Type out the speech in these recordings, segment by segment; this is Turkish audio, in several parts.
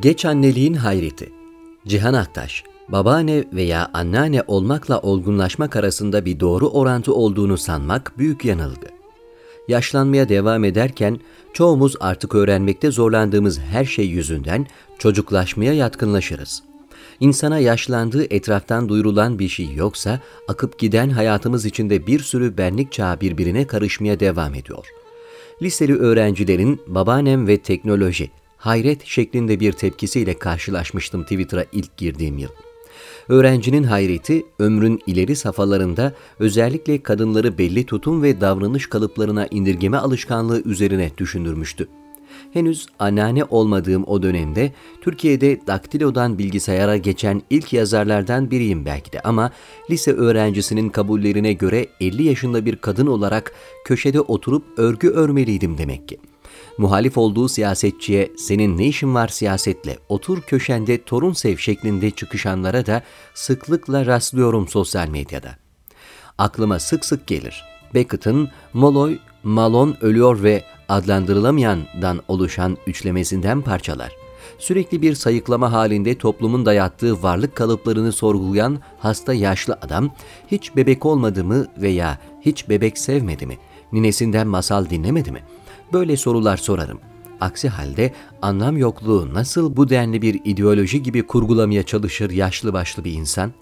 Geç anneliğin hayreti. Cihan Aktaş, babaanne veya anneanne olmakla olgunlaşmak arasında bir doğru orantı olduğunu sanmak büyük yanılgı. Yaşlanmaya devam ederken çoğumuz artık öğrenmekte zorlandığımız her şey yüzünden çocuklaşmaya yatkınlaşırız. İnsana yaşlandığı etraftan duyurulan bir şey yoksa akıp giden hayatımız içinde bir sürü benlik çağı birbirine karışmaya devam ediyor. Liseli öğrencilerin babaannem ve teknoloji hayret şeklinde bir tepkisiyle karşılaşmıştım Twitter'a ilk girdiğim yıl. Öğrencinin hayreti ömrün ileri safhalarında özellikle kadınları belli tutum ve davranış kalıplarına indirgeme alışkanlığı üzerine düşündürmüştü. Henüz anneanne olmadığım o dönemde Türkiye'de daktilodan bilgisayara geçen ilk yazarlardan biriyim belki de ama lise öğrencisinin kabullerine göre 50 yaşında bir kadın olarak köşede oturup örgü örmeliydim demek ki. Muhalif olduğu siyasetçiye senin ne işin var siyasetle otur köşende torun sev şeklinde çıkışanlara da sıklıkla rastlıyorum sosyal medyada. Aklıma sık sık gelir. Beckett'ın Molloy, Malon ölüyor ve adlandırılamayandan oluşan üçlemesinden parçalar. Sürekli bir sayıklama halinde toplumun dayattığı varlık kalıplarını sorgulayan hasta yaşlı adam hiç bebek olmadı mı veya hiç bebek sevmedi mi? Ninesinden masal dinlemedi mi? Böyle sorular sorarım. Aksi halde anlam yokluğu nasıl bu denli bir ideoloji gibi kurgulamaya çalışır yaşlı başlı bir insan?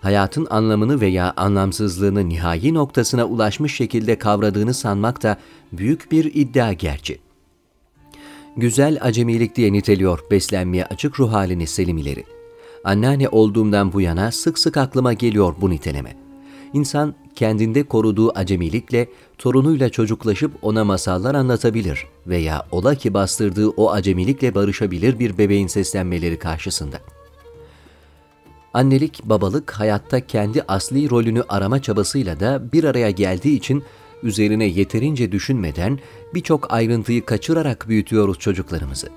hayatın anlamını veya anlamsızlığını nihai noktasına ulaşmış şekilde kavradığını sanmak da büyük bir iddia gerçi. Güzel acemilik diye niteliyor beslenmeye açık ruh halini Selimileri. Anneanne olduğumdan bu yana sık sık aklıma geliyor bu niteleme. İnsan kendinde koruduğu acemilikle torunuyla çocuklaşıp ona masallar anlatabilir veya ola ki bastırdığı o acemilikle barışabilir bir bebeğin seslenmeleri karşısında.'' Annelik, babalık hayatta kendi asli rolünü arama çabasıyla da bir araya geldiği için üzerine yeterince düşünmeden birçok ayrıntıyı kaçırarak büyütüyoruz çocuklarımızı.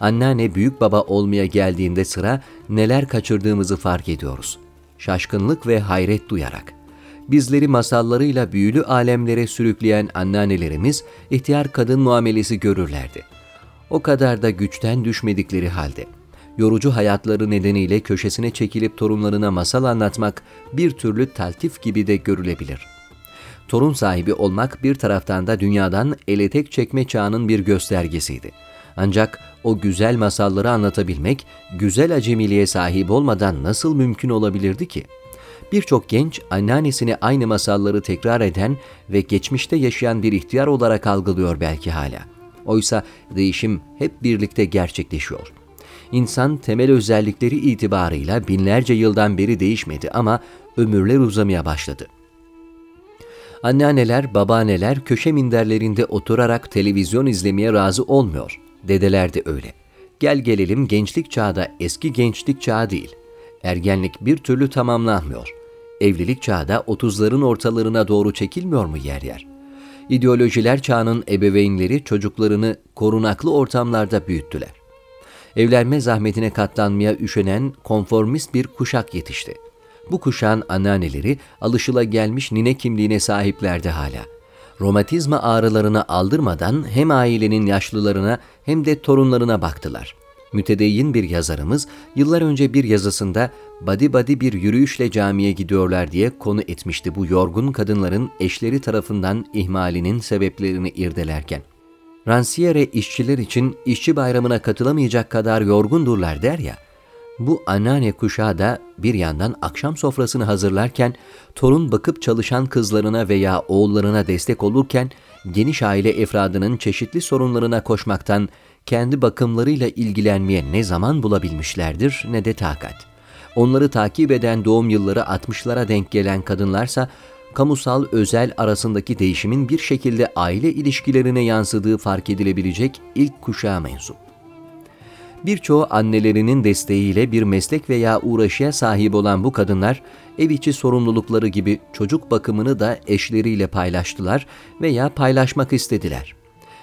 Anneanne büyük baba olmaya geldiğinde sıra neler kaçırdığımızı fark ediyoruz. Şaşkınlık ve hayret duyarak. Bizleri masallarıyla büyülü alemlere sürükleyen anneannelerimiz ihtiyar kadın muamelesi görürlerdi. O kadar da güçten düşmedikleri halde.'' yorucu hayatları nedeniyle köşesine çekilip torunlarına masal anlatmak bir türlü taltif gibi de görülebilir. Torun sahibi olmak bir taraftan da dünyadan ele tek çekme çağının bir göstergesiydi. Ancak o güzel masalları anlatabilmek, güzel acemiliğe sahip olmadan nasıl mümkün olabilirdi ki? Birçok genç anneannesini aynı masalları tekrar eden ve geçmişte yaşayan bir ihtiyar olarak algılıyor belki hala. Oysa değişim hep birlikte gerçekleşiyor.'' İnsan temel özellikleri itibarıyla binlerce yıldan beri değişmedi ama ömürler uzamaya başladı. Anneanneler, babaanneler köşe minderlerinde oturarak televizyon izlemeye razı olmuyor. Dedeler de öyle. Gel gelelim gençlik çağda eski gençlik çağı değil. Ergenlik bir türlü tamamlanmıyor. Evlilik çağda otuzların ortalarına doğru çekilmiyor mu yer yer? İdeolojiler çağının ebeveynleri çocuklarını korunaklı ortamlarda büyüttüler evlenme zahmetine katlanmaya üşenen konformist bir kuşak yetişti. Bu kuşağın anneanneleri alışılagelmiş nine kimliğine sahiplerdi hala. Romatizma ağrılarını aldırmadan hem ailenin yaşlılarına hem de torunlarına baktılar. Mütedeyyin bir yazarımız yıllar önce bir yazısında badi badi bir yürüyüşle camiye gidiyorlar diye konu etmişti bu yorgun kadınların eşleri tarafından ihmalinin sebeplerini irdelerken. Ranciere işçiler için işçi bayramına katılamayacak kadar yorgundurlar der ya, bu anneanne kuşağı da bir yandan akşam sofrasını hazırlarken torun bakıp çalışan kızlarına veya oğullarına destek olurken geniş aile efradının çeşitli sorunlarına koşmaktan kendi bakımlarıyla ilgilenmeye ne zaman bulabilmişlerdir ne de takat. Onları takip eden doğum yılları 60'lara denk gelen kadınlarsa kamusal özel arasındaki değişimin bir şekilde aile ilişkilerine yansıdığı fark edilebilecek ilk kuşağa mensup. Birçoğu annelerinin desteğiyle bir meslek veya uğraşıya sahip olan bu kadınlar ev içi sorumlulukları gibi çocuk bakımını da eşleriyle paylaştılar veya paylaşmak istediler.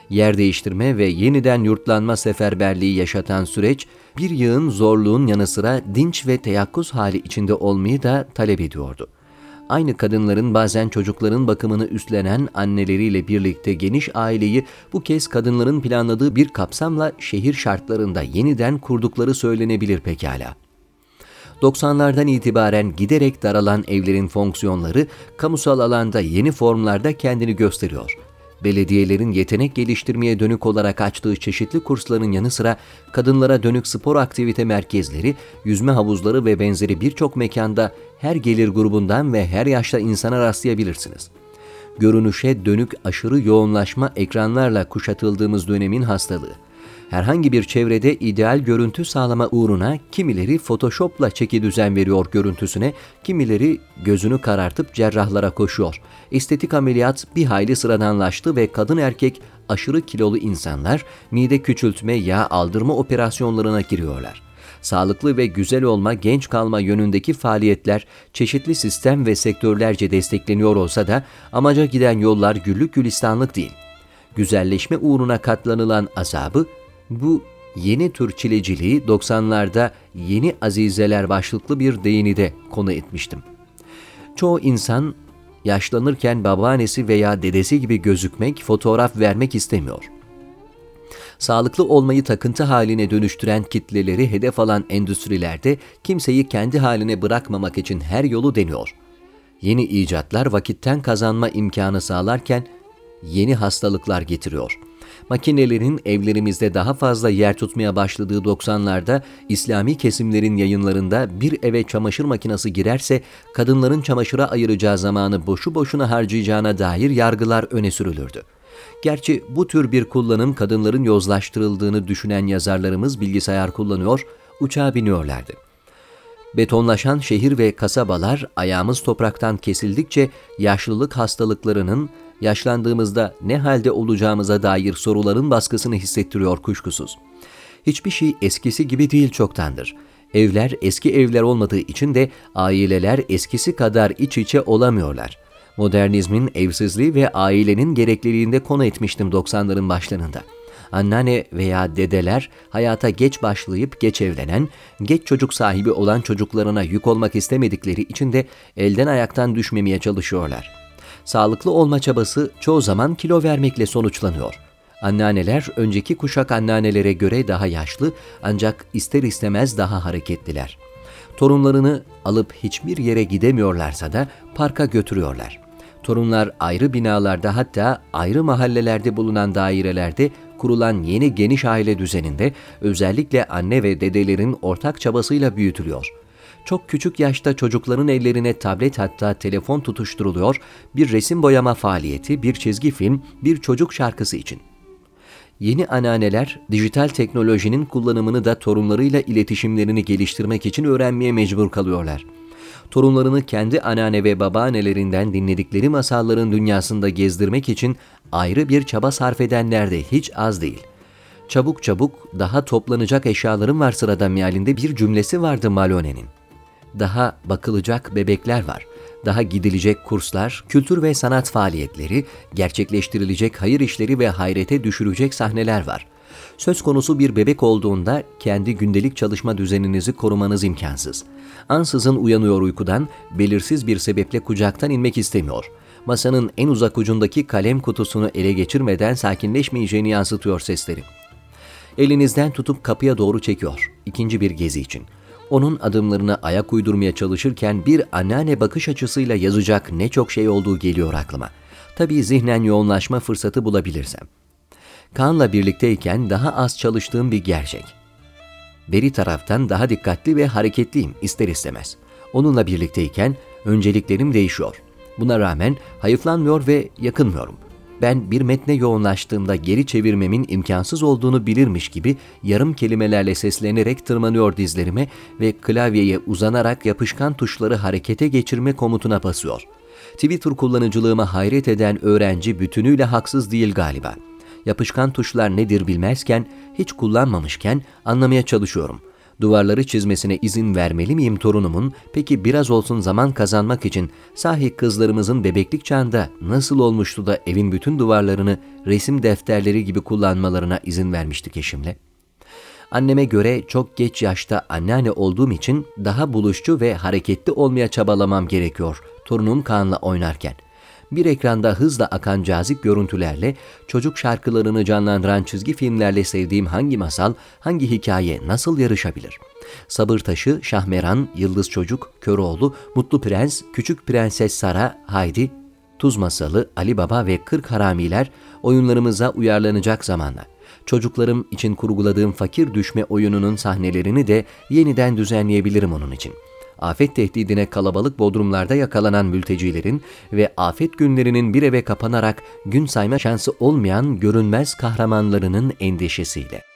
Yer değiştirme ve yeniden yurtlanma seferberliği yaşatan süreç bir yığın zorluğun yanı sıra dinç ve teyakkuz hali içinde olmayı da talep ediyordu. aynı kadınların bazen çocukların bakımını üstlenen anneleriyle birlikte geniş aileyi bu kez kadınların planladığı bir kapsamla şehir şartlarında yeniden kurdukları söylenebilir pekala. 90'lardan itibaren giderek daralan evlerin fonksiyonları kamusal alanda yeni formlarda kendini gösteriyor. Belediyelerin yetenek geliştirmeye dönük olarak açtığı çeşitli kursların yanı sıra kadınlara dönük spor aktivite merkezleri, yüzme havuzları ve benzeri birçok mekanda her gelir grubundan ve her yaşta insana rastlayabilirsiniz. Görünüşe dönük aşırı yoğunlaşma ekranlarla kuşatıldığımız dönemin hastalığı herhangi bir çevrede ideal görüntü sağlama uğruna kimileri Photoshop'la çeki düzen veriyor görüntüsüne, kimileri gözünü karartıp cerrahlara koşuyor. Estetik ameliyat bir hayli sıradanlaştı ve kadın erkek aşırı kilolu insanlar mide küçültme, yağ aldırma operasyonlarına giriyorlar. Sağlıklı ve güzel olma, genç kalma yönündeki faaliyetler çeşitli sistem ve sektörlerce destekleniyor olsa da amaca giden yollar güllük gülistanlık değil. Güzelleşme uğruna katlanılan azabı bu yeni tür çileciliği 90'larda Yeni Azizeler başlıklı bir değinide konu etmiştim. Çoğu insan yaşlanırken babaannesi veya dedesi gibi gözükmek, fotoğraf vermek istemiyor. Sağlıklı olmayı takıntı haline dönüştüren kitleleri hedef alan endüstrilerde kimseyi kendi haline bırakmamak için her yolu deniyor. Yeni icatlar vakitten kazanma imkanı sağlarken yeni hastalıklar getiriyor.'' Makinelerin evlerimizde daha fazla yer tutmaya başladığı 90'larda İslami kesimlerin yayınlarında bir eve çamaşır makinesi girerse kadınların çamaşıra ayıracağı zamanı boşu boşuna harcayacağına dair yargılar öne sürülürdü. Gerçi bu tür bir kullanım kadınların yozlaştırıldığını düşünen yazarlarımız bilgisayar kullanıyor, uçağa biniyorlardı. Betonlaşan şehir ve kasabalar ayağımız topraktan kesildikçe yaşlılık hastalıklarının yaşlandığımızda ne halde olacağımıza dair soruların baskısını hissettiriyor kuşkusuz. Hiçbir şey eskisi gibi değil çoktandır. Evler eski evler olmadığı için de aileler eskisi kadar iç içe olamıyorlar. Modernizmin evsizliği ve ailenin gerekliliğinde konu etmiştim 90'ların başlarında. Anneanne veya dedeler hayata geç başlayıp geç evlenen, geç çocuk sahibi olan çocuklarına yük olmak istemedikleri için de elden ayaktan düşmemeye çalışıyorlar sağlıklı olma çabası çoğu zaman kilo vermekle sonuçlanıyor. Anneanneler önceki kuşak anneannelere göre daha yaşlı ancak ister istemez daha hareketliler. Torunlarını alıp hiçbir yere gidemiyorlarsa da parka götürüyorlar. Torunlar ayrı binalarda hatta ayrı mahallelerde bulunan dairelerde kurulan yeni geniş aile düzeninde özellikle anne ve dedelerin ortak çabasıyla büyütülüyor çok küçük yaşta çocukların ellerine tablet hatta telefon tutuşturuluyor, bir resim boyama faaliyeti, bir çizgi film, bir çocuk şarkısı için. Yeni anneanneler dijital teknolojinin kullanımını da torunlarıyla iletişimlerini geliştirmek için öğrenmeye mecbur kalıyorlar. Torunlarını kendi anneanne ve babaannelerinden dinledikleri masalların dünyasında gezdirmek için ayrı bir çaba sarf edenler de hiç az değil. Çabuk çabuk daha toplanacak eşyalarım var sırada mealinde bir cümlesi vardı Malone'nin daha bakılacak bebekler var. Daha gidilecek kurslar, kültür ve sanat faaliyetleri, gerçekleştirilecek hayır işleri ve hayrete düşürecek sahneler var. Söz konusu bir bebek olduğunda kendi gündelik çalışma düzeninizi korumanız imkansız. Ansızın uyanıyor uykudan, belirsiz bir sebeple kucaktan inmek istemiyor. Masanın en uzak ucundaki kalem kutusunu ele geçirmeden sakinleşmeyeceğini yansıtıyor sesleri. Elinizden tutup kapıya doğru çekiyor. İkinci bir gezi için onun adımlarına ayak uydurmaya çalışırken bir anneanne bakış açısıyla yazacak ne çok şey olduğu geliyor aklıma. Tabii zihnen yoğunlaşma fırsatı bulabilirsem. Kaan'la birlikteyken daha az çalıştığım bir gerçek. Beri taraftan daha dikkatli ve hareketliyim ister istemez. Onunla birlikteyken önceliklerim değişiyor. Buna rağmen hayıflanmıyor ve yakınmıyorum ben bir metne yoğunlaştığımda geri çevirmemin imkansız olduğunu bilirmiş gibi yarım kelimelerle seslenerek tırmanıyor dizlerime ve klavyeye uzanarak yapışkan tuşları harekete geçirme komutuna basıyor. Twitter kullanıcılığıma hayret eden öğrenci bütünüyle haksız değil galiba. Yapışkan tuşlar nedir bilmezken, hiç kullanmamışken anlamaya çalışıyorum duvarları çizmesine izin vermeli miyim torunumun? Peki biraz olsun zaman kazanmak için sahi kızlarımızın bebeklik çağında nasıl olmuştu da evin bütün duvarlarını resim defterleri gibi kullanmalarına izin vermiştik eşimle? Anneme göre çok geç yaşta anneanne olduğum için daha buluşçu ve hareketli olmaya çabalamam gerekiyor torunum Kaan'la oynarken. Bir ekranda hızla akan cazip görüntülerle, çocuk şarkılarını canlandıran çizgi filmlerle sevdiğim hangi masal, hangi hikaye nasıl yarışabilir? Sabır Taşı, Şahmeran, Yıldız Çocuk, Köroğlu, Mutlu Prens, Küçük Prenses Sara, Haydi, Tuz Masalı, Ali Baba ve Kırk Haramiler oyunlarımıza uyarlanacak zamanlar. Çocuklarım için kurguladığım fakir düşme oyununun sahnelerini de yeniden düzenleyebilirim onun için. Afet tehdidine kalabalık bodrumlarda yakalanan mültecilerin ve afet günlerinin bir eve kapanarak gün sayma şansı olmayan görünmez kahramanlarının endişesiyle.